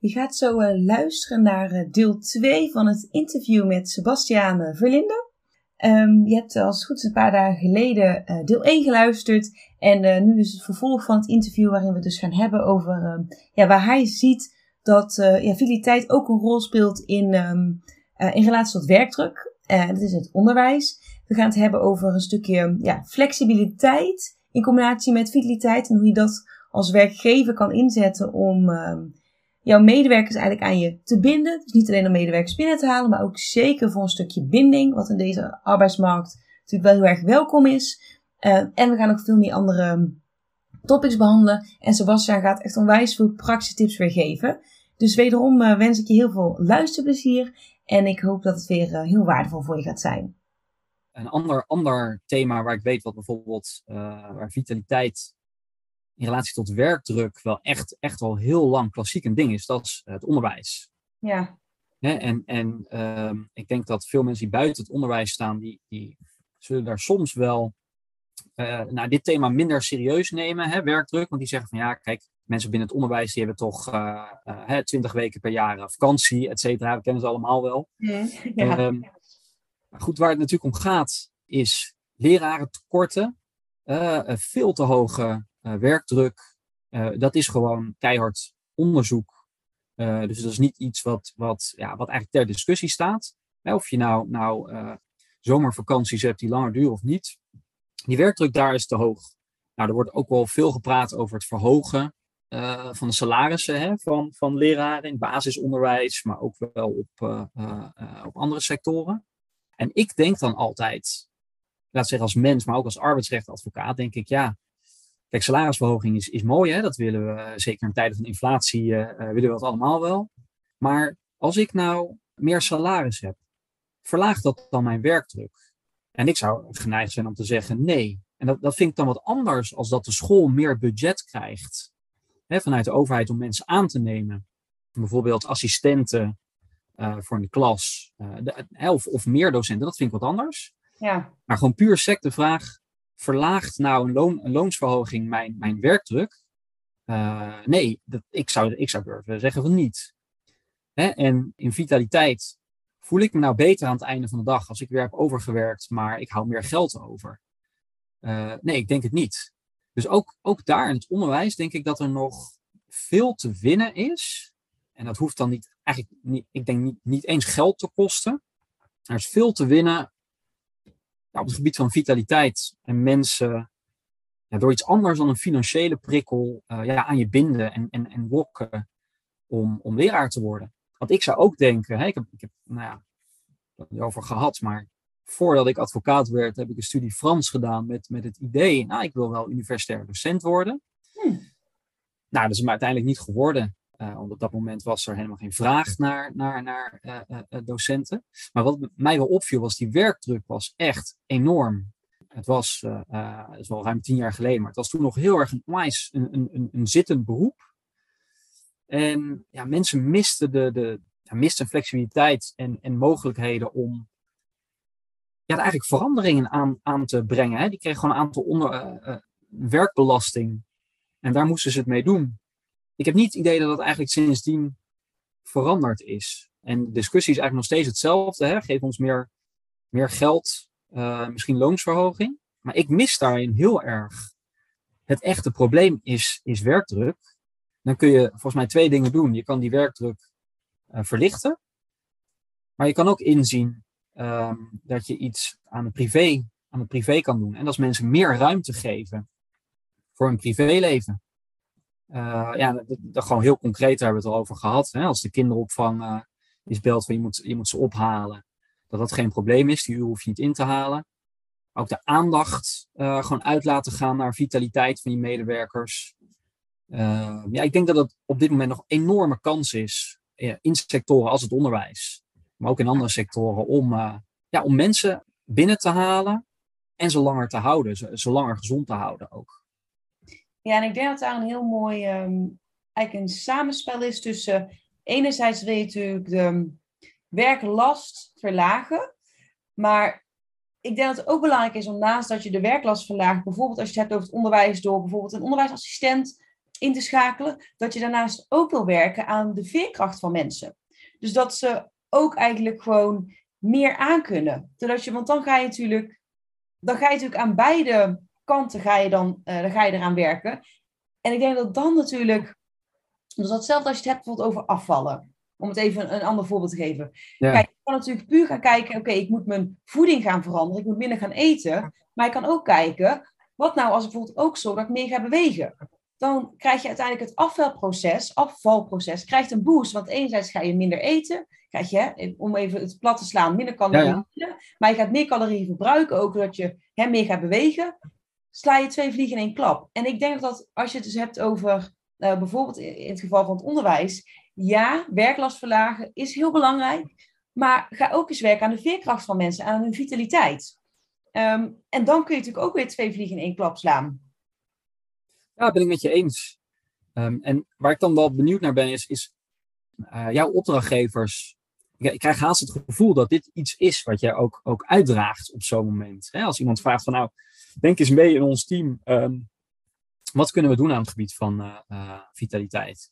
Je gaat zo uh, luisteren naar uh, deel 2 van het interview met Sebastiaan Verlinde. Um, je hebt als goed een paar dagen geleden deel 1 geluisterd. En nu is het vervolg van het interview waarin we dus gaan hebben over ja, waar hij ziet dat ja, ook een rol speelt in, um, in relatie tot werkdruk. Dat is het onderwijs. We gaan het hebben over een stukje ja, flexibiliteit in combinatie met vitaliteit. En hoe je dat als werkgever kan inzetten om jouw medewerkers eigenlijk aan je te binden. Dus niet alleen om medewerkers binnen te halen, maar ook zeker voor een stukje binding, wat in deze arbeidsmarkt natuurlijk wel heel erg welkom is. Uh, en we gaan ook veel meer andere topics behandelen. En Sebastian gaat echt onwijs veel praktische tips weer geven. Dus wederom uh, wens ik je heel veel luisterplezier. En ik hoop dat het weer uh, heel waardevol voor je gaat zijn. Een ander, ander thema waar ik weet wat bijvoorbeeld waar vitaliteit in relatie tot werkdruk wel echt, echt al heel lang klassiek een ding is. Dat is het onderwijs. Ja. en en uh, ik denk dat veel mensen die buiten het onderwijs staan, die, die zullen daar soms wel uh, nou, dit thema minder serieus nemen, hè, werkdruk. Want die zeggen van ja, kijk, mensen binnen het onderwijs die hebben toch uh, twintig weken per jaar vakantie, et cetera. We kennen ze allemaal wel. Ja. Um, goed, waar het natuurlijk om gaat, is leraren tekorten. veel te hoge uh, werkdruk, uh, dat is gewoon keihard onderzoek. Uh, dus dat is niet iets wat, wat, ja, wat eigenlijk ter discussie staat. of je nou, nou zomervakanties hebt die langer duren of niet. Die werkdruk daar is te hoog. Nou, er wordt ook wel veel gepraat over het verhogen van de salarissen hè, van, van leraren in basisonderwijs, maar ook wel op, op andere sectoren. En ik denk dan altijd, laat zeggen als mens, maar ook als arbeidsrechtadvocaat, denk ik, ja, Kijk, salarisverhoging is, is mooi, hè? dat willen we, eh, zeker in tijden van inflatie, uh, willen we dat allemaal wel. Maar als ik nou meer salaris heb, verlaagt dat dan mijn werkdruk? En ik zou geneigd zijn om te zeggen nee. En dat, dat vind ik dan wat anders als dat de school meer budget krijgt hè, vanuit de overheid om mensen aan te nemen. Bijvoorbeeld assistenten uh, voor een klas, de, of, of meer docenten, dat vind ik wat anders. Ja. Maar gewoon puur sec de vraag, verlaagt nou een, loon, een loonsverhoging mijn, mijn werkdruk? Uh, nee, dat, ik, zou, ik zou durven zeggen van niet. Hè? En in vitaliteit voel ik me nou beter aan het einde van de dag als ik weer heb overgewerkt, maar ik hou meer geld over? Uh, nee, ik denk het niet. Dus ook, ook daar in het onderwijs denk ik dat er nog veel te winnen is. En dat hoeft dan niet, eigenlijk niet, ik denk niet, niet eens geld te kosten. Er is veel te winnen op het gebied van vitaliteit en mensen ja, door iets anders dan een financiële prikkel uh, ja, aan je binden en, en, en lokken om, om leraar te worden. Want ik zou ook denken, hè, ik heb, ik heb nou ja, het over gehad, maar voordat ik advocaat werd, heb ik een studie Frans gedaan met, met het idee, nou, ik wil wel universitair docent worden. Hmm. Nou, dat is me uiteindelijk niet geworden. Uh, want op dat moment was er helemaal geen vraag naar, naar, naar uh, uh, docenten. Maar wat mij wel opviel was die werkdruk was echt enorm. Het was, het is wel ruim tien jaar geleden, maar het was toen nog heel erg een, een, een, een zittend beroep. En ja, mensen misten, de, de, ja, misten flexibiliteit en, en mogelijkheden om ja, eigenlijk veranderingen aan, aan te brengen. Hè. Die kregen gewoon een aantal onder, werkbelasting. En daar moesten ze het mee doen ik heb niet het idee dat dat eigenlijk sindsdien veranderd is. En de discussie is eigenlijk nog steeds hetzelfde. Hè? Geef ons meer, meer geld, uh, misschien loonsverhoging. Maar ik mis daarin heel erg. Het echte probleem is, is werkdruk. Dan kun je volgens mij twee dingen doen. Je kan die werkdruk uh, verlichten. Maar je kan ook inzien um, dat je iets aan de, privé, aan de privé kan doen. En is mensen meer ruimte geven voor een privéleven. Uh, ja, dat, gewoon heel concreet daar hebben we het al over gehad. Hè? Als de kinderopvang uh, is belt van je moet, je moet ze ophalen, dat dat geen probleem is. Die uur hoef je niet in te halen. Ook de aandacht uh, gewoon uit laten gaan naar vitaliteit van je medewerkers. Ja, ik denk dat het op dit moment nog enorme kans is in sectoren als het onderwijs, maar ook in andere sectoren, om, ja, om mensen binnen te halen en ze langer te houden, ze, ze langer gezond te houden ook. Ja, en ik denk dat daar een heel mooi um, eigenlijk een samenspel is tussen enerzijds wil je natuurlijk de werklast verlagen, maar ik denk dat het ook belangrijk is om naast dat je de werklast verlaagt, bijvoorbeeld als je het hebt over het onderwijs door bijvoorbeeld een onderwijsassistent in te schakelen, dat je daarnaast ook wil werken aan de veerkracht van mensen. Dus dat ze ook eigenlijk gewoon meer aankunnen. Zodat je, want dan ga je natuurlijk, dan ga je natuurlijk aan beide kanten ga je dan, uh, dan ga je eraan werken. En ik denk dat dan natuurlijk, dus datzelfde als je het hebt bijvoorbeeld over afvallen. Om het even een, ander voorbeeld te geven. Kijk, je kan natuurlijk puur gaan kijken, oké, ik moet mijn voeding gaan veranderen, ik moet minder gaan eten. Maar je kan ook kijken, wat nou als ik bijvoorbeeld ook zorg dat ik meer ga bewegen? Dan krijg je uiteindelijk het afvalproces, afvalproces, krijgt een boost. Want enerzijds ga je minder eten, krijg je, om even het plat te slaan, minder calorieën. Maar je gaat meer calorieën verbruiken, ook doordat je hè, meer gaat bewegen. Sla je twee vliegen in één klap. En ik denk dat als je het dus hebt over, uh, bijvoorbeeld in het geval van het onderwijs, ja, werklast verlagen is heel belangrijk. Maar ga ook eens werken aan de veerkracht van mensen, aan hun vitaliteit. Um, en dan kun je natuurlijk ook weer twee vliegen in één klap slaan. Ja, ben ik met je eens. Um, en waar ik dan wel benieuwd naar ben, is, is uh, jouw opdrachtgevers. Ik, ik, krijg haast het gevoel dat dit iets is wat jij ook, ook uitdraagt op zo'n moment. Als iemand vraagt van nou, denk eens mee in ons team. Um, wat kunnen we doen aan het gebied van uh, uh, vitaliteit?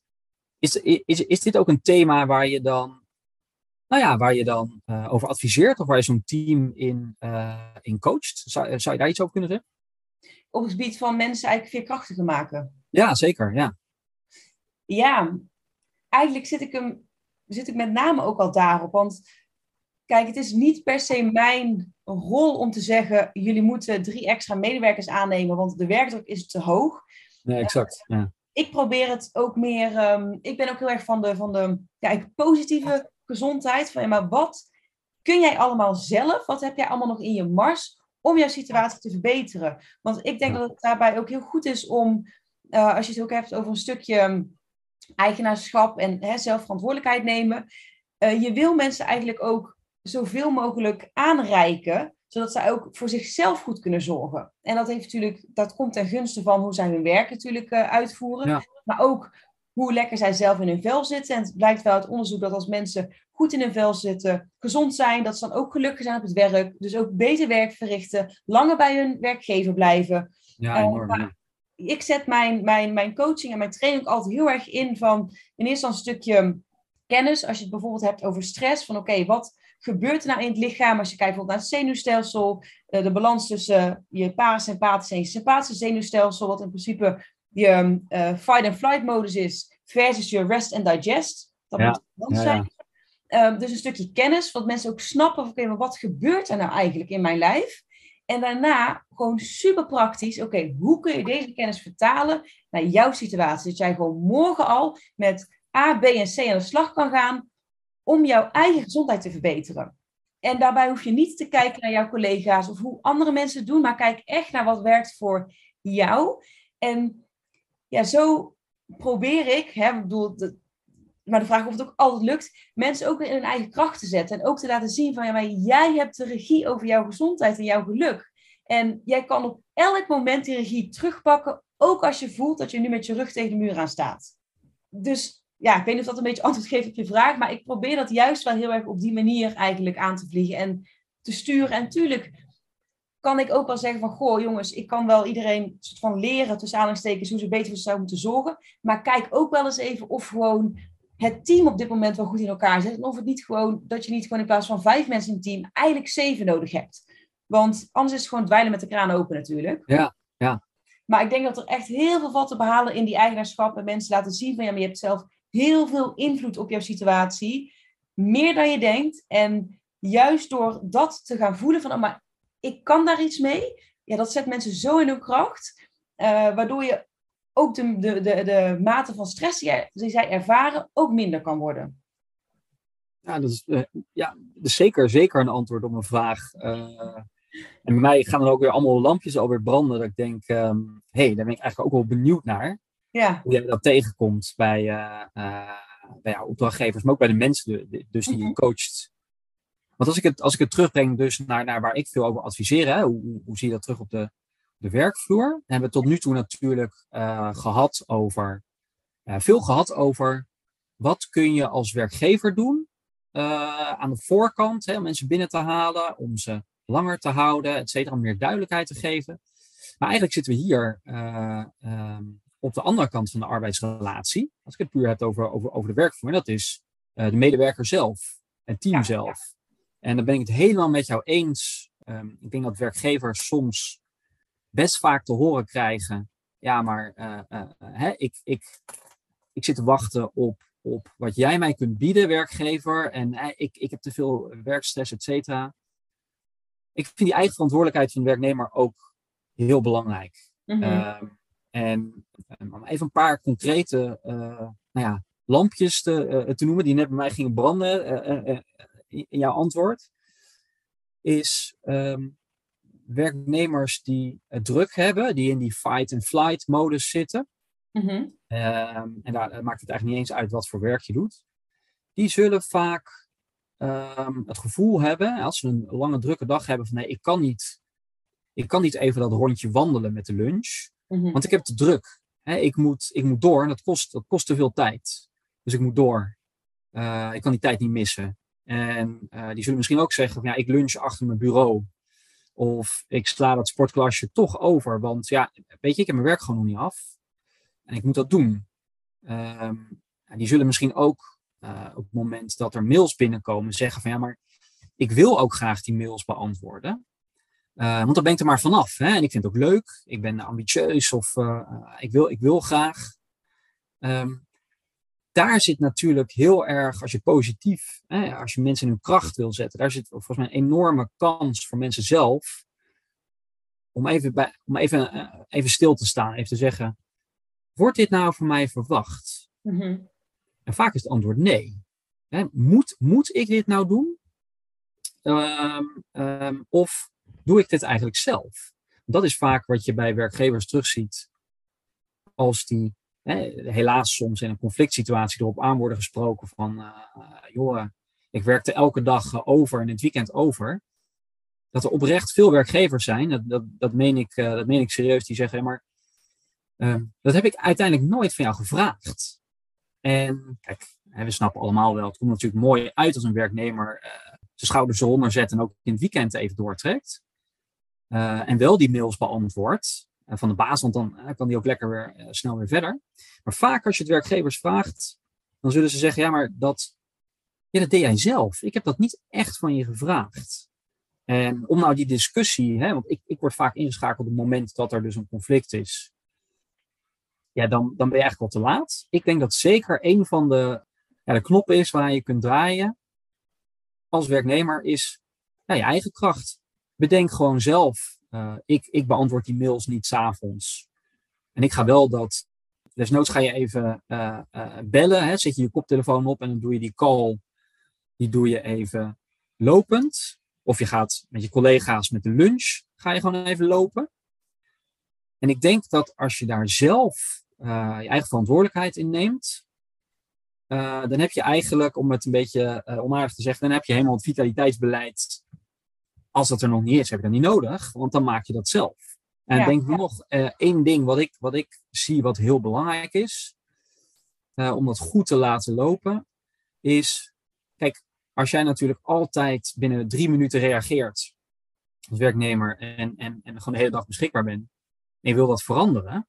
Is, is, is dit ook een thema waar je dan, nou ja, waar je dan uh, over adviseert of waar je zo'n team in, in coacht? Zou, zou je daar iets over kunnen zeggen? Op het gebied van mensen eigenlijk veerkrachtiger maken. Ja, zeker. Ja, ja eigenlijk zit ik, hem, zit ik met name ook al daarop. Want kijk, het is niet per se mijn rol om te zeggen: jullie moeten drie extra medewerkers aannemen, want de werkdruk is te hoog. Nee, exact. Ja ik probeer het ook meer. Um, ik ben ook heel erg van de, van de ja, positieve gezondheid. Van ja, maar wat kun jij allemaal zelf? Wat heb jij allemaal nog in je mars om jouw situatie te verbeteren? Want ik denk dat het daarbij ook heel goed is om, uh, als je het ook hebt over een stukje ehm, eigenaarschap en hè, zelfverantwoordelijkheid nemen. Uh, je wil mensen eigenlijk ook zoveel mogelijk aanreiken zodat zij ook voor zichzelf goed kunnen zorgen. En dat, heeft natuurlijk, dat komt ten gunste van hoe zij hun werk natuurlijk uh, uitvoeren. Maar ook hoe lekker zij zelf in hun vel zitten. En het blijkt wel uit onderzoek dat als mensen goed in hun vel zitten, gezond zijn, dat ze dan ook gelukkig zijn op het werk. Dus ook beter werk verrichten, langer bij hun werkgever blijven. Ja, eh, enorm. Uh, ik zet mijn, mijn, mijn coaching en mijn training ook altijd heel erg in van in eerste instantie een stukje kennis. Als je het bijvoorbeeld hebt over stress, van oké, wat gebeurt er nou in het lichaam als je kijkt bijvoorbeeld naar het zenuwstelsel, uh, de balans tussen je parasympathische en je sympathische zenuwstelsel, wat in principe je uh, fight and flight modus is, versus je rest and digest. Dat ja. moet ja, zijn. Um, dus een stukje kennis, wat mensen ook snappen van, oké, maar wat gebeurt er nou eigenlijk in mijn lijf? En daarna gewoon super praktisch, oké, hoe kun je deze kennis vertalen naar jouw situatie? Dat jij gewoon morgen al met A, B en C aan de slag kan gaan om jouw eigen gezondheid te verbeteren. En daarbij hoef je niet te kijken naar jouw collega's of hoe andere mensen het doen, maar kijk echt naar wat werkt voor jou. En ja, zo probeer ik, hè, bedoel, maar de vraag of het ook altijd lukt, mensen ook weer in hun eigen kracht te zetten. En ook te laten zien van, ja, jij hebt de regie over jouw gezondheid en jouw geluk. En jij kan op elk moment die regie terugpakken, ook als je voelt dat je nu met je rug tegen de muur aan staat. Dus ja, ik weet niet of dat een beetje antwoord geeft op je vraag, maar ik probeer dat juist wel heel erg op die manier eigenlijk aan te vliegen en te sturen. En tuurlijk kan ik ook wel zeggen van, goh jongens, ik kan wel iedereen soort van leren tussen aanhalingstekens hoe ze beter voor zichzelf moeten zorgen. Maar kijk ook wel eens even of gewoon het team op dit moment wel goed in elkaar zit. En of het niet gewoon, dat je niet gewoon in plaats van vijf mensen in het team eigenlijk zeven nodig hebt. Want anders is het gewoon dweilen met de kraan open natuurlijk. Ja, ja. Maar ik denk dat er echt heel veel valt te behalen in die eigenaarschap. En mensen laten zien van ja, maar je hebt zelf heel veel invloed op jouw situatie. Meer dan je denkt. En juist door dat te gaan voelen van, oh, maar ik kan daar iets mee. Ja, dat zet mensen zo in hun kracht. Uh, waardoor je ook de, de, de, de mate van stress die, zij ervaren ook minder kan worden. Ja, dat is, uh, ja, zeker, zeker een antwoord op een vraag. Uh, en bij mij gaan dan ook weer allemaal lampjes alweer branden. Dat ik denk, hé, um, hey, daar ben ik eigenlijk ook wel benieuwd naar. Ja. Hoe jij dat tegenkomt bij, bij jouw opdrachtgevers, maar ook bij de mensen dus die je Mhm. coacht. Want als ik het, als ik het terugbreng dus naar, naar waar ik veel over adviseer, hè, hoe, hoe, zie je dat terug op de, de werkvloer? We hebben tot nu toe natuurlijk eh, gehad over, eh, veel gehad over wat kun je als werkgever doen eh, aan de voorkant hè, om mensen binnen te halen, om ze langer te houden, et cetera, om meer duidelijkheid te geven. Maar eigenlijk zitten we hier eh, ehm, op de andere kant van de arbeidsrelatie. Als ik het puur heb over, over, over de werkvloer, en dat is eh, de medewerker zelf, het team Ja, zelf. En dan ben ik het helemaal met jou eens. Ehm, ik denk dat werkgevers soms best vaak te horen krijgen. Ja, maar eh, eh, hè, ik, ik, ik zit te wachten op, op wat jij mij kunt bieden, werkgever. En ik, ik heb te veel werkstress, et cetera. Ik vind die eigen verantwoordelijkheid van de werknemer ook heel belangrijk. Ehm, en um, om even een paar concrete eh, nou ja, lampjes te, eh, te noemen die net bij mij gingen branden eh, eh, eh, in jouw antwoord. Is ehm, werknemers die het druk hebben, die in die fight-and-flight modus zitten. Mhm. Ehm, en daar eh, maakt het eigenlijk niet eens uit wat voor werk je doet. Die zullen vaak ehm, het gevoel hebben, als ze een lange drukke dag hebben, van nee, ik kan niet, ik kan niet even dat rondje wandelen met de lunch, Mhm. want ik heb te druk. Ik, moet, ik moet door en dat kost, dat kost te veel tijd. Dus ik moet door. Eh, ik kan die tijd niet missen. En eh, die zullen misschien ook zeggen van ja, ik lunch achter mijn bureau. Of ik sla dat sportklasje toch over. Want ja, weet je, ik heb mijn werk gewoon nog niet af. En ik moet dat doen. Ehm, die zullen misschien ook eh, op het moment dat er mails binnenkomen zeggen van ja, maar ik wil ook graag die mails beantwoorden. Eh, want dan ben ik er maar vanaf. Hè? En ik vind het ook leuk. Ik ben ambitieus of eh, ik, wil, ik wil graag. Ehm, daar zit natuurlijk heel erg, als je positief, hè, als je mensen in hun kracht wil zetten, daar zit volgens mij een enorme kans voor mensen zelf om even, bij, om even, eh, even stil te staan, even te zeggen, wordt dit nou van mij verwacht? Mhm. En vaak is het antwoord nee. Hè, moet, moet ik dit nou doen? Ehm, ehm, of doe ik dit eigenlijk zelf? Dat is vaak wat je bij werkgevers terugziet als die hè, helaas soms in een conflict situatie erop aan worden gesproken van uh, joh, ik werkte elke dag uh, over en het weekend over. Dat er oprecht veel werkgevers zijn, dat, dat, dat, meen, ik, dat meen ik serieus, die zeggen, maar dat heb ik uiteindelijk nooit van jou gevraagd. En kijk, we snappen allemaal wel, het komt natuurlijk mooi uit als een werknemer zijn schouders eronder zet en ook in het weekend even doortrekt. Uh, en wel die mails beantwoordt uh, van de baas, want dan uh, kan die ook lekker weer snel weer verder. Maar vaak als je het werkgevers vraagt, dan zullen ze zeggen, ja, maar dat, ja, dat deed jij zelf. Ik heb dat niet echt van je gevraagd. En om nou die discussie, hè, want ik, ik word vaak ingeschakeld op het moment dat er dus een conflict is. Ja, dan, dan ben je eigenlijk al te laat. Ik denk dat zeker een van de, ja, de knoppen is waar je kunt draaien als werknemer is ja, je eigen kracht. Bedenk gewoon zelf. Uh, ik, ik beantwoord die mails niet s'avonds. En ik ga wel dat. Desnoods ga je even uh, uh, bellen. Hè, zet je je koptelefoon op en dan doe je die call. Die doe je even lopend. Of je gaat met je collega's met de lunch. Ga je gewoon even lopen. En ik denk dat als je daar zelf je eigen verantwoordelijkheid in neemt. Dan heb je eigenlijk, om het een beetje onaardig te zeggen, dan heb je helemaal het vitaliteitsbeleid. Als dat er nog niet is, heb je dat niet nodig, want dan maak je dat zelf. En ja, denk ja. nog uh, één ding wat ik, wat ik zie wat heel belangrijk is, om dat goed te laten lopen, is, kijk, als jij natuurlijk altijd binnen drie minuten reageert als werknemer en, en, en gewoon de hele dag beschikbaar bent, en je wil dat veranderen,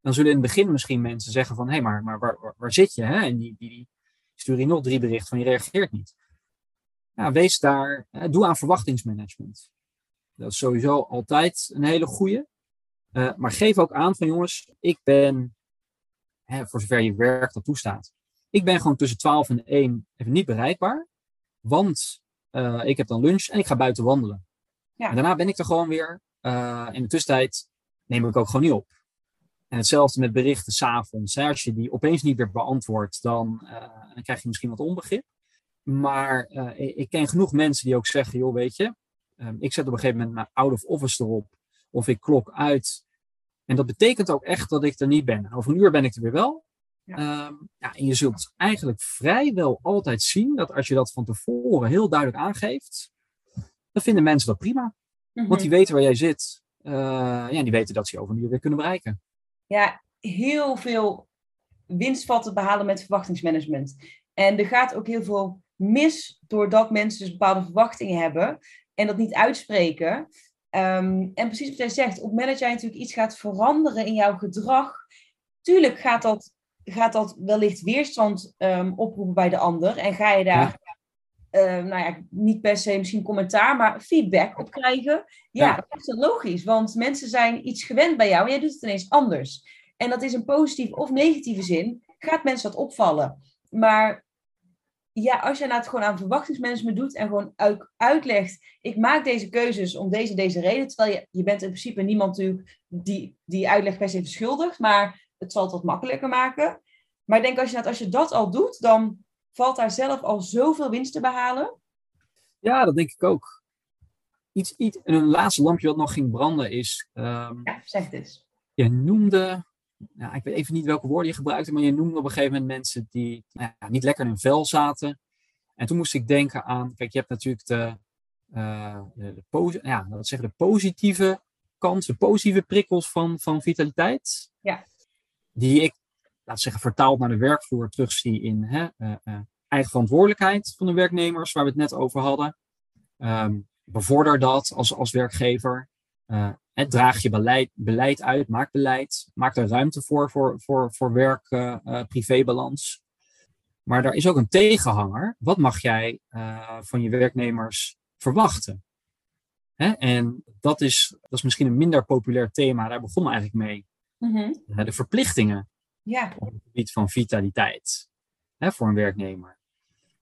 dan zullen in het begin misschien mensen zeggen van, hé, hey, maar, maar waar, waar, waar, zit je? Hè? En die, die, die sturen je nog drie berichten van, je reageert niet. Ja, wees daar, doe aan verwachtingsmanagement. Dat is sowieso altijd een hele goede. Uh, maar geef ook aan van, jongens, ik ben, hè, voor zover je werk dat toestaat, ik ben gewoon tussen 12 en 1 even niet bereikbaar, want uh, ik heb dan lunch en ik ga buiten wandelen. Ja. En daarna ben ik er gewoon weer. Uh, in de tussentijd neem ik ook gewoon niet op. En hetzelfde met berichten s'avonds. Als je die opeens niet meer beantwoordt, dan, dan krijg je misschien wat onbegrip. Maar uh, ik ken genoeg mensen die ook zeggen, joh, weet je, um, ik zet op een gegeven moment mijn out of office erop. Of ik klok uit En dat betekent ook echt dat ik er niet ben. Over een uur ben ik er weer wel. Ja. Ehm, ja, en je zult eigenlijk vrijwel altijd zien dat als je dat van tevoren heel duidelijk aangeeft, dan vinden mensen dat prima. Mhm. Want die weten waar jij zit. Eh, ja, die weten dat ze je over een uur weer kunnen bereiken. ja, heel veel winst valt te behalen met verwachtingsmanagement. En er gaat ook heel veel mis doordat mensen dus bepaalde verwachtingen hebben en dat niet uitspreken. Ehm, en precies wat jij zegt, op het moment dat jij natuurlijk iets gaat veranderen in jouw gedrag, tuurlijk gaat dat, gaat dat wellicht weerstand ehm, oproepen bij de ander. En ga je daar, ehm, nou ja, niet per se misschien commentaar, maar feedback op krijgen. Ja, Ja. dat is logisch, want mensen zijn iets gewend bij jou en jij doet het ineens anders. En dat is een positieve of negatieve zin, gaat mensen dat opvallen. Maar ja, als je nou het gewoon aan verwachtingsmanagement doet en gewoon uit, uitlegt, ik maak deze keuzes om deze deze reden, terwijl je, je bent in principe niemand natuurlijk die die uitleg per se verschuldigt, maar het zal het wat makkelijker maken. Maar ik denk als je, dat, als je dat al doet, dan valt daar zelf al zoveel winst te behalen. Ja, dat denk ik ook. Iets, iets, en een laatste lampje wat nog ging branden is, ehm, Ja, zeg het eens. je noemde, nou, ik weet even niet welke woorden je gebruikte, maar je noemde op een gegeven moment mensen die nou ja, niet lekker in hun vel zaten. En toen moest ik denken aan, kijk, je hebt natuurlijk de, eh, de, ja, wat zeggen, de positieve kant, de positieve prikkels van, van vitaliteit. Ja. Die ik, laten we zeggen, vertaald naar de werkvloer terugzie in hè, eh, eh, eigen verantwoordelijkheid van de werknemers, waar we het net over hadden. Ehm, bevorder dat als, als werkgever. Eh, draag je beleid, beleid uit, maak beleid. Maak er ruimte voor, voor, voor, voor werk-privébalans. maar daar is ook een tegenhanger. Wat mag jij van je werknemers verwachten? Hè? En dat is, dat is misschien een minder populair thema. Daar begonnen we eigenlijk mee. Mhm. De verplichtingen Ja, op het gebied van vitaliteit hè, voor een werknemer.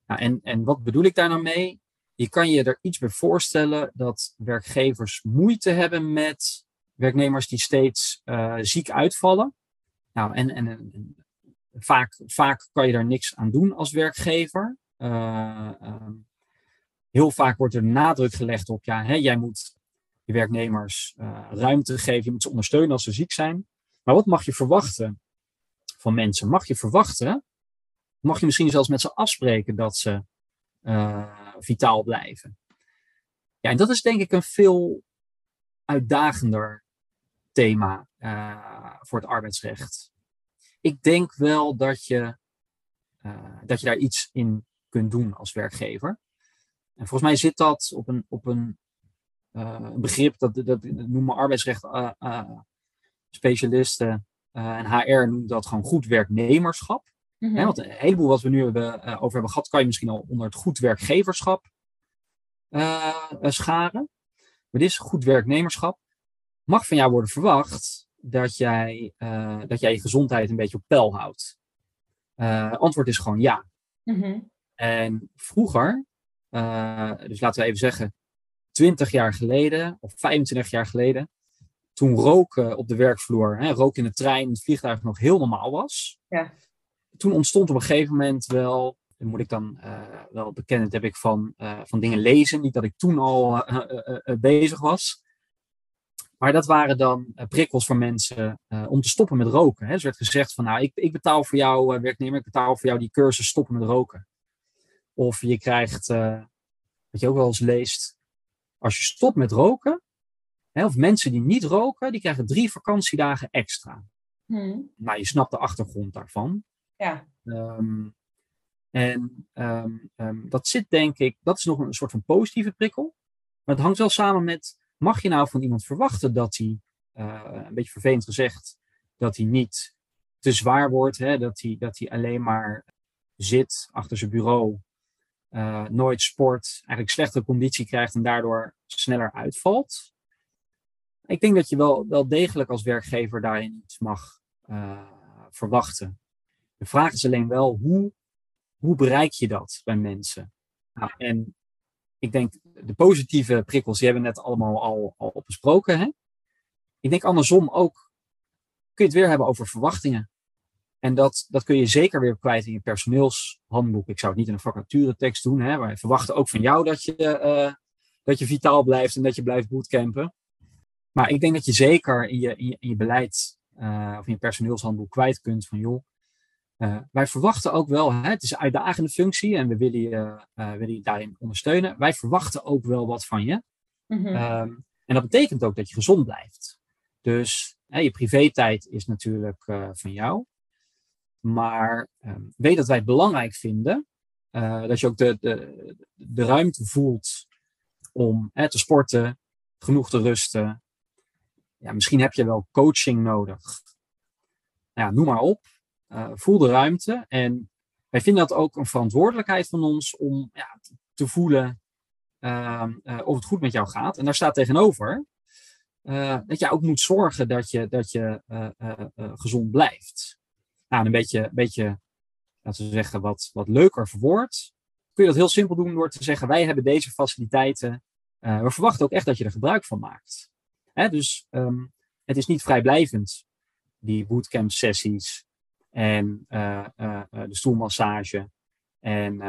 Nou, en, en wat bedoel ik daar nou mee? Je kan je er iets bij voorstellen dat werkgevers moeite hebben met werknemers die steeds eh, ziek uitvallen. Nou, en, en, vaak, vaak kan je daar niks aan doen als werkgever. Eh, ehm, heel vaak wordt er nadruk gelegd op, ja, hè, jij moet je werknemers eh, ruimte geven, je moet ze ondersteunen als ze ziek zijn. Maar wat mag je verwachten van mensen? Mag je verwachten, mag je misschien zelfs met ze afspreken dat ze vitaal blijven? Ja, en dat is denk ik een veel uitdagender thema eh, voor het arbeidsrecht. Ik denk wel dat je, eh, dat je daar iets in kunt doen als werkgever. En volgens mij zit dat op een, op een, eh, begrip, dat, dat, noemen arbeidsrecht specialisten en HR noemt dat gewoon goed werknemerschap. Mhm. Want een heleboel wat we nu hebben, eh, over hebben gehad, kan je misschien al onder het goed werkgeverschap eh, eh, scharen. Maar dit is goed werknemerschap. Mag van jou worden verwacht dat jij, dat jij je gezondheid een beetje op peil houdt? Antwoord is gewoon ja. Mhm. En vroeger, dus laten we even zeggen 20 jaar geleden of 25 jaar geleden, toen roken op de werkvloer, hè, roken in de trein, in het vliegtuig nog heel normaal was. Ja. Toen ontstond op een gegeven moment wel, moet ik dan eh, wel bekennen, dat heb ik van, eh, van dingen lezen, niet dat ik toen al eh, bezig was. Maar dat waren dan prikkels voor mensen om te stoppen met roken. Hè. Dus werd gezegd van, nou, ik, ik betaal voor jou, werknemer, ik betaal voor jou die cursus stoppen met roken. Of je krijgt, wat je ook wel eens leest, als je stopt met roken, hè, of mensen die niet roken, die krijgen drie vakantiedagen extra. Mhm. Nou, je snapt de achtergrond daarvan. Ja. Ehm, en ehm, ehm, dat zit denk ik, dat is nog een soort van positieve prikkel. Maar het hangt wel samen met, mag je nou van iemand verwachten dat hij, eh, een beetje vervelend gezegd, dat hij niet te zwaar wordt, hè? Dat, hij, dat hij alleen maar zit achter zijn bureau, eh, nooit sport, eigenlijk slechtere conditie krijgt en daardoor sneller uitvalt. Ik denk dat je wel, wel degelijk als werkgever daarin iets mag eh, verwachten. De vraag is alleen wel, hoe, hoe bereik je dat bij mensen? Nou, en ik denk, de positieve prikkels, die hebben we net allemaal al, al besproken. Hè? Ik denk andersom ook, kun je het weer hebben over verwachtingen. En dat, dat kun je zeker weer kwijt in je personeelshandboek. Ik zou het niet in een vacaturetekst doen. Hè? Wij verwachten ook van jou dat je, eh, dat je vitaal blijft en dat je blijft bootcampen. Maar ik denk dat je zeker in je, in je, beleid of in je personeelshandboek kwijt kunt van joh, wij verwachten ook wel, hè, het is een uitdagende functie en we willen je, willen je daarin ondersteunen. Wij verwachten ook wel wat van je. Mhm. Ehm, en dat betekent ook dat je gezond blijft. Dus hè, je privé-tijd is natuurlijk van jou. Maar ehm, weet dat wij het belangrijk vinden dat je ook de, de, de ruimte voelt om hè, te sporten, genoeg te rusten. Ja, misschien heb je wel coaching nodig. Nou ja, noem maar op. Uh, voel de ruimte. En wij vinden dat ook een verantwoordelijkheid van ons om ja, te voelen uh, uh, of het goed met jou gaat. En daar staat tegenover dat je ook moet zorgen dat je, dat je gezond blijft nou, een beetje, beetje laten we zeggen, wat, wat leuker verwoord, kun je dat heel simpel doen door te zeggen: wij hebben deze faciliteiten. We verwachten ook echt dat je er gebruik van maakt. Hè, dus um, het is niet vrijblijvend, die bootcamp sessies en uh, uh, de stoelmassage en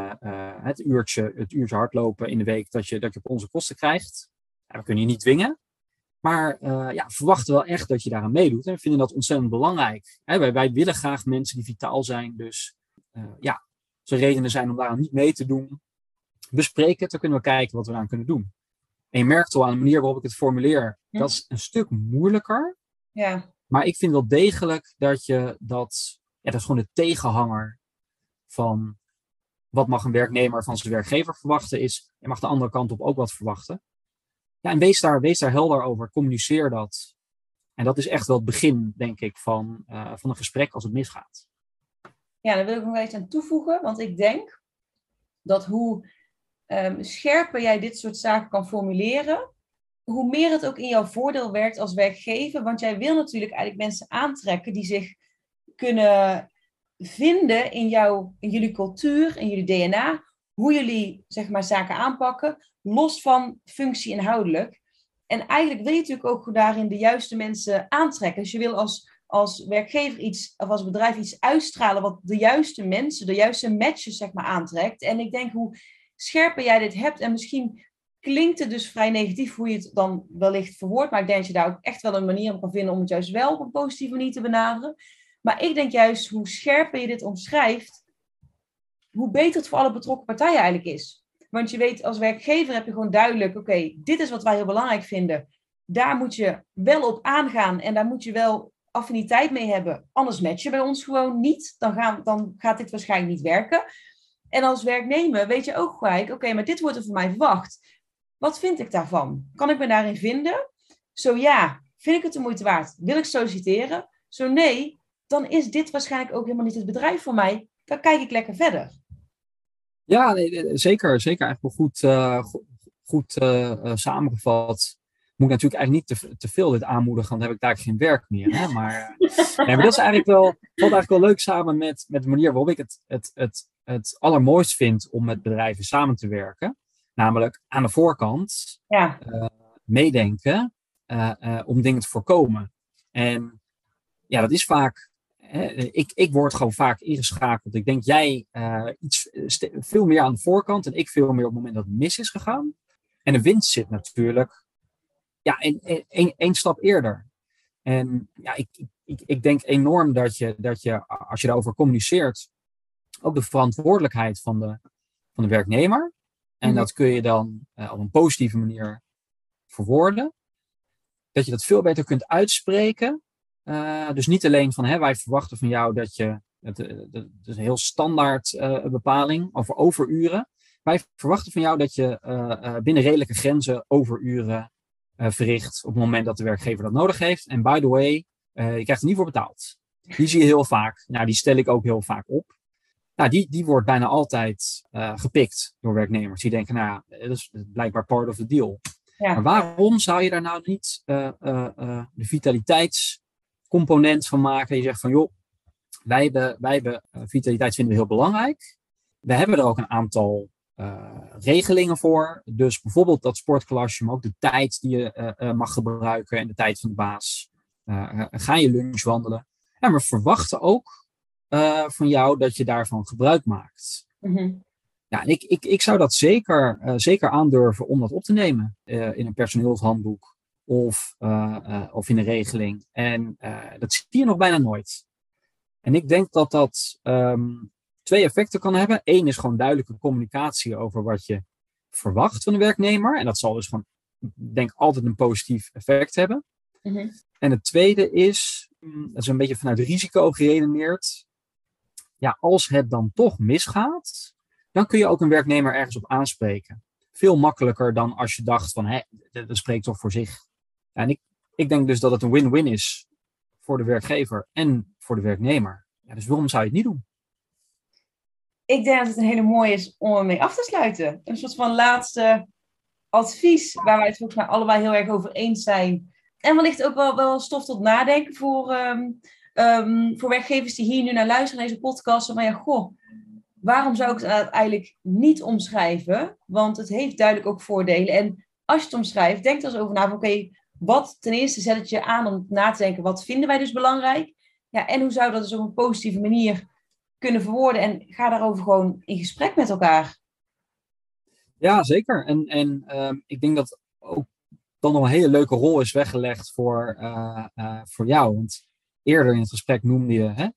het, uurtje, het uurtje hardlopen in de week dat je, dat je op onze kosten krijgt. Ja, we kunnen je niet dwingen. Maar uh, ja, verwachten wel echt dat je daaraan meedoet. En we vinden dat ontzettend belangrijk. wij, wij, willen graag mensen die vitaal zijn. Dus uh, ja, als er redenen zijn om daaraan niet mee te doen, bespreek het. Dan kunnen we kijken wat we aan kunnen doen. En je merkt al aan de manier waarop ik het formuleer, dat is een stuk moeilijker. Ja. Maar ik vind wel degelijk dat je dat, ja, dat is gewoon de tegenhanger van wat mag een werknemer van zijn werkgever verwachten, is je mag de andere kant op ook wat verwachten. Ja, en wees daar, wees daar helder over. Communiceer dat. En dat is echt wel het begin, denk ik, van, uh, van een gesprek als het misgaat. Ja, daar wil ik nog iets aan toevoegen. Want ik denk dat hoe um, scherper jij dit soort zaken kan formuleren, hoe meer het ook in jouw voordeel werkt als werkgever. Want jij wil natuurlijk eigenlijk mensen aantrekken die zich kunnen vinden in, jouw, in jullie cultuur, in jullie DNA, hoe jullie zeg maar, zaken aanpakken, los van functie inhoudelijk. En eigenlijk wil je natuurlijk ook daarin de juiste mensen aantrekken. Dus je wil als, als werkgever iets, of als bedrijf iets uitstralen wat de juiste mensen, de juiste matches zeg maar, aantrekt. En ik denk hoe scherper jij dit hebt, en misschien klinkt het dus vrij negatief hoe je het dan wellicht verwoordt, maar ik denk dat je daar ook echt wel een manier op kan vinden om het juist wel op een positieve manier te benaderen. Maar ik denk juist hoe scherper je dit omschrijft, hoe beter het voor alle betrokken partijen eigenlijk is. Want je weet, als werkgever heb je gewoon duidelijk, oké, dit is wat wij heel belangrijk vinden. Daar moet je wel op aangaan en daar moet je wel affiniteit mee hebben. Anders match je bij ons gewoon niet. Dan, gaan, dan gaat dit waarschijnlijk niet werken. En als werknemer weet je ook gelijk, oké, maar dit wordt er van mij verwacht. Wat vind ik daarvan? Kan ik me daarin vinden? Zo ja, vind ik het de moeite waard? Wil ik solliciteren? Zo nee, dan is dit waarschijnlijk ook helemaal niet het bedrijf voor mij. Dan kijk ik lekker verder. Ja, nee, zeker. Zeker eigenlijk wel goed, uh, goed uh, samengevat. Moet ik natuurlijk eigenlijk niet te, te veel dit aanmoedigen, want dan heb ik daar geen werk meer. Hè? Maar, nee, maar dat is eigenlijk wel, valt eigenlijk wel leuk samen met, met de manier waarop ik het, het, het, het allermooist vind om met bedrijven samen te werken. Namelijk aan de voorkant ja. meedenken om dingen te voorkomen. En ja, dat is vaak ik, ik word gewoon vaak ingeschakeld. Ik denk jij uh, iets veel meer aan de voorkant en ik veel meer op het moment dat het mis is gegaan. En de winst zit natuurlijk ja, één stap eerder. En ja, ik, ik, ik denk enorm dat je, dat je, als je daarover communiceert, ook de verantwoordelijkheid van de, van de werknemer. En mhm. dat kun je dan uh, op een positieve manier verwoorden. Dat je dat veel beter kunt uitspreken uh, dus niet alleen van hè, wij verwachten van jou dat je, het, het, het is een heel standaard uh, bepaling over overuren. Wij verwachten van jou dat je uh, binnen redelijke grenzen overuren verricht op het moment dat de werkgever dat nodig heeft. En by the way, je krijgt er niet voor betaald. Die zie je heel vaak. Nou, die stel ik ook heel vaak op. Nou, die, die wordt bijna altijd gepikt door werknemers. Die denken, nou, dat is blijkbaar part of the deal. Ja. Maar waarom zou je daar nou niet de vitaliteits component van maken. Je zegt van joh, wij hebben, wij hebben uh, vitaliteit vinden we heel belangrijk. We hebben er ook een aantal uh, regelingen voor. Dus bijvoorbeeld dat sportklasje, maar ook de tijd die je uh, mag gebruiken en de tijd van de baas. ga je lunch wandelen. En we verwachten ook van jou dat je daarvan gebruik maakt. Mm Ja, en ik, ik, ik zou dat zeker, zeker aandurven om dat op te nemen in een personeelshandboek. Of, of in een regeling. En dat zie je nog bijna nooit. En ik denk dat dat ehm, twee effecten kan hebben. Eén is gewoon duidelijke communicatie over wat je verwacht van de werknemer. En dat zal dus gewoon, denk altijd een positief effect hebben. Mhm. En het tweede is, mm, dat is een beetje vanuit risico geredeneerd. Ja, als het dan toch misgaat, dan kun je ook een werknemer ergens op aanspreken. Veel makkelijker dan als je dacht van, hé, dat spreekt toch voor zich. En ik, ik denk dus dat het een win-win is voor de werkgever en voor de werknemer. Ja, dus waarom zou je het niet doen? Ik denk dat het een hele mooie is om ermee af te sluiten. Een soort van laatste advies waar wij het volgens mij allebei heel erg over eens zijn. En wellicht ook wel, wel stof tot nadenken voor, ehm, ehm, voor werkgevers die hier nu naar luisteren, naar deze podcast. Maar ja, goh, waarom zou ik het eigenlijk niet omschrijven? Want het heeft duidelijk ook voordelen. En als je het omschrijft, denk er eens over na. Oké, wat ten eerste zet het je aan om na te denken, wat vinden wij dus belangrijk? Ja, en hoe zou dat dus op een positieve manier kunnen verwoorden? En ga daarover gewoon in gesprek met elkaar. Ja, zeker. En, en ehm, ik denk dat ook dan nog een hele leuke rol is weggelegd voor, uh, uh, voor jou. Want eerder in het gesprek noemde je, hè,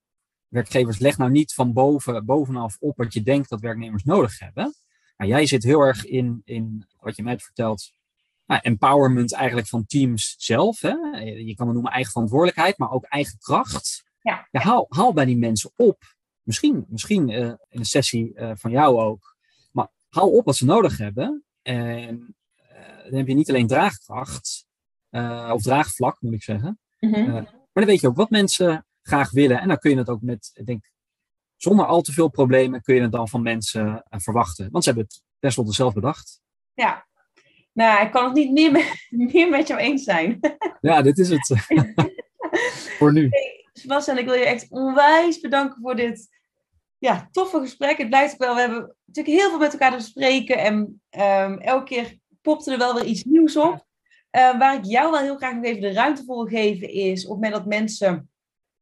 werkgevers, leg nou niet van boven, bovenaf op wat je denkt dat werknemers nodig hebben. Maar jij zit heel erg in, in wat je mij hebt verteld, nou, empowerment eigenlijk van teams zelf. Hè? Je kan het noemen eigen verantwoordelijkheid, maar ook eigen kracht. Ja. ja haal, haal bij die mensen op. Misschien, misschien uh, in een sessie uh, van jou ook. Maar haal op wat ze nodig hebben. En uh, dan heb je niet alleen draagkracht, of draagvlak moet ik zeggen. Mm -hmm. maar dan weet je ook wat mensen graag willen. En dan kun je het ook met, ik denk, zonder al te veel problemen kun je het dan van mensen verwachten. Want ze hebben het tenslotte zelf bedacht. Ja, nou, ik kan het niet meer met, meer met jou eens zijn. Ja, dit is het. voor nu. Hey, Sebastian, ik wil je echt onwijs bedanken voor dit ja, toffe gesprek. Het blijft wel, we hebben natuurlijk heel veel met elkaar te bespreken. En um, elke keer popte er wel weer iets nieuws op. Uh, waar ik jou wel heel graag nog even de ruimte voor wil geven is op het moment dat mensen,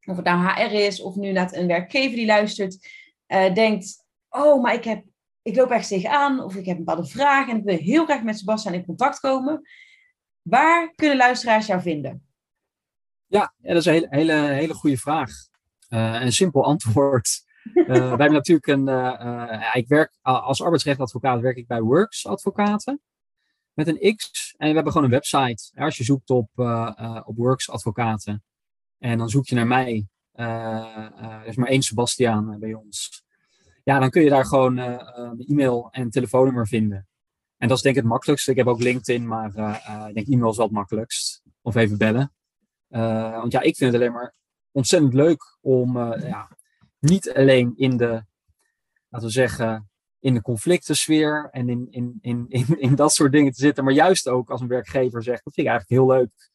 of het nou HR is of nu naar een werkgever die luistert, uh, denkt, oh, maar ik heb ik loop ergens tegenaan of ik heb een bepaalde vraag en ik wil heel graag met Sebastian in contact komen. Waar kunnen luisteraars jou vinden? Ja, dat is een hele, hele, hele goede vraag. Uh, een simpel antwoord. Uh, wij hebben natuurlijk een. Uh, ik werk als arbeidsrechtadvocaat werk ik bij Works Advocaten met een X. En we hebben gewoon een website. Als je zoekt op, op Works Advocaten en dan zoek je naar mij. er is maar één Sebastiaan bij ons ja, dan kun je daar gewoon uh, e-mail en telefoonnummer vinden. En dat is denk ik het makkelijkste. Ik heb ook LinkedIn, maar uh, ik denk e-mail is wel het makkelijkst. Of even bellen. want ja, ik vind het alleen maar ontzettend leuk om ja, niet alleen in de, laten we zeggen, in de conflictensfeer en in, in, in, in, in dat soort dingen te zitten. Maar juist ook als een werkgever zegt, dat vind ik eigenlijk heel leuk.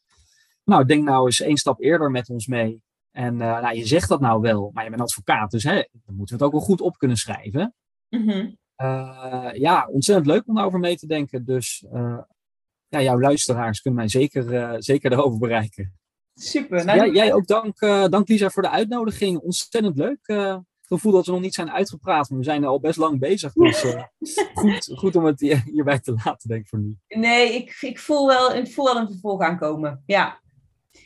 Nou, denk nou eens één stap eerder met ons mee. En uh, nou, je zegt dat nou wel, maar je bent advocaat, dus hè, dan moeten we het ook wel goed op kunnen schrijven. Mm ja, ontzettend leuk om daarover mee te denken. Dus uh, ja, jouw luisteraars kunnen mij zeker, zeker erover bereiken. Super. Nou, jij, jij ook dank, dank Lisa voor de uitnodiging. Ontzettend leuk. Het gevoel dat we nog niet zijn uitgepraat, maar we zijn er al best lang bezig. Dus goed, goed om het hierbij te laten, denk ik voor nu. Nee, ik, ik, voel wel, ik voel wel een vervolg aankomen. Ja,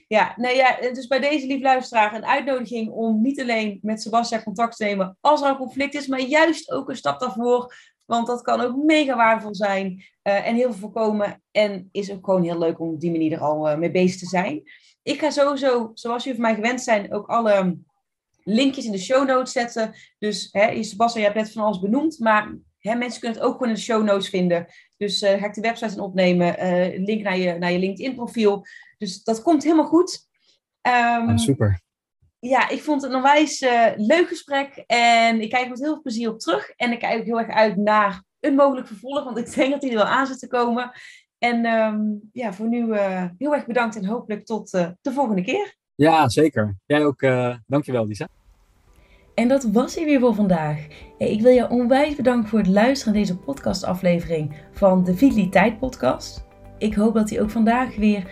ja, nou ja, dus bij deze lief luisteraar een uitnodiging om niet alleen met Sebastian contact te nemen als er een conflict is, maar juist ook een stap daarvoor. Want dat kan ook mega waardevol zijn uh, en heel veel voorkomen. En is ook gewoon heel leuk om op die manier er al uh, mee bezig te zijn. Ik ga sowieso, zoals jullie van mij gewend zijn, ook alle linkjes in de show notes zetten. Dus hè, Sebastian, je hebt net van alles benoemd, maar hè, mensen kunnen het ook gewoon in de show notes vinden. Dus uh, ga ik de website opnemen, link naar je, naar je LinkedIn profiel. Dus dat komt helemaal goed. Um, super. Ja, ik vond het een onwijs uh, leuk gesprek. En ik kijk met heel veel plezier op terug. En ik kijk ook heel erg uit naar een mogelijk vervolg. Want ik denk dat die er wel aan zit te komen. En um, ja, voor nu uh, heel erg bedankt. En hopelijk tot uh, de volgende keer. Ja, zeker. Jij ook. dankjewel, Lisa. En dat was hij weer voor vandaag. Ik wil je onwijs bedanken voor het luisteren naar deze podcastaflevering van de Vitaliteit Podcast. Ik hoop dat hij ook vandaag weer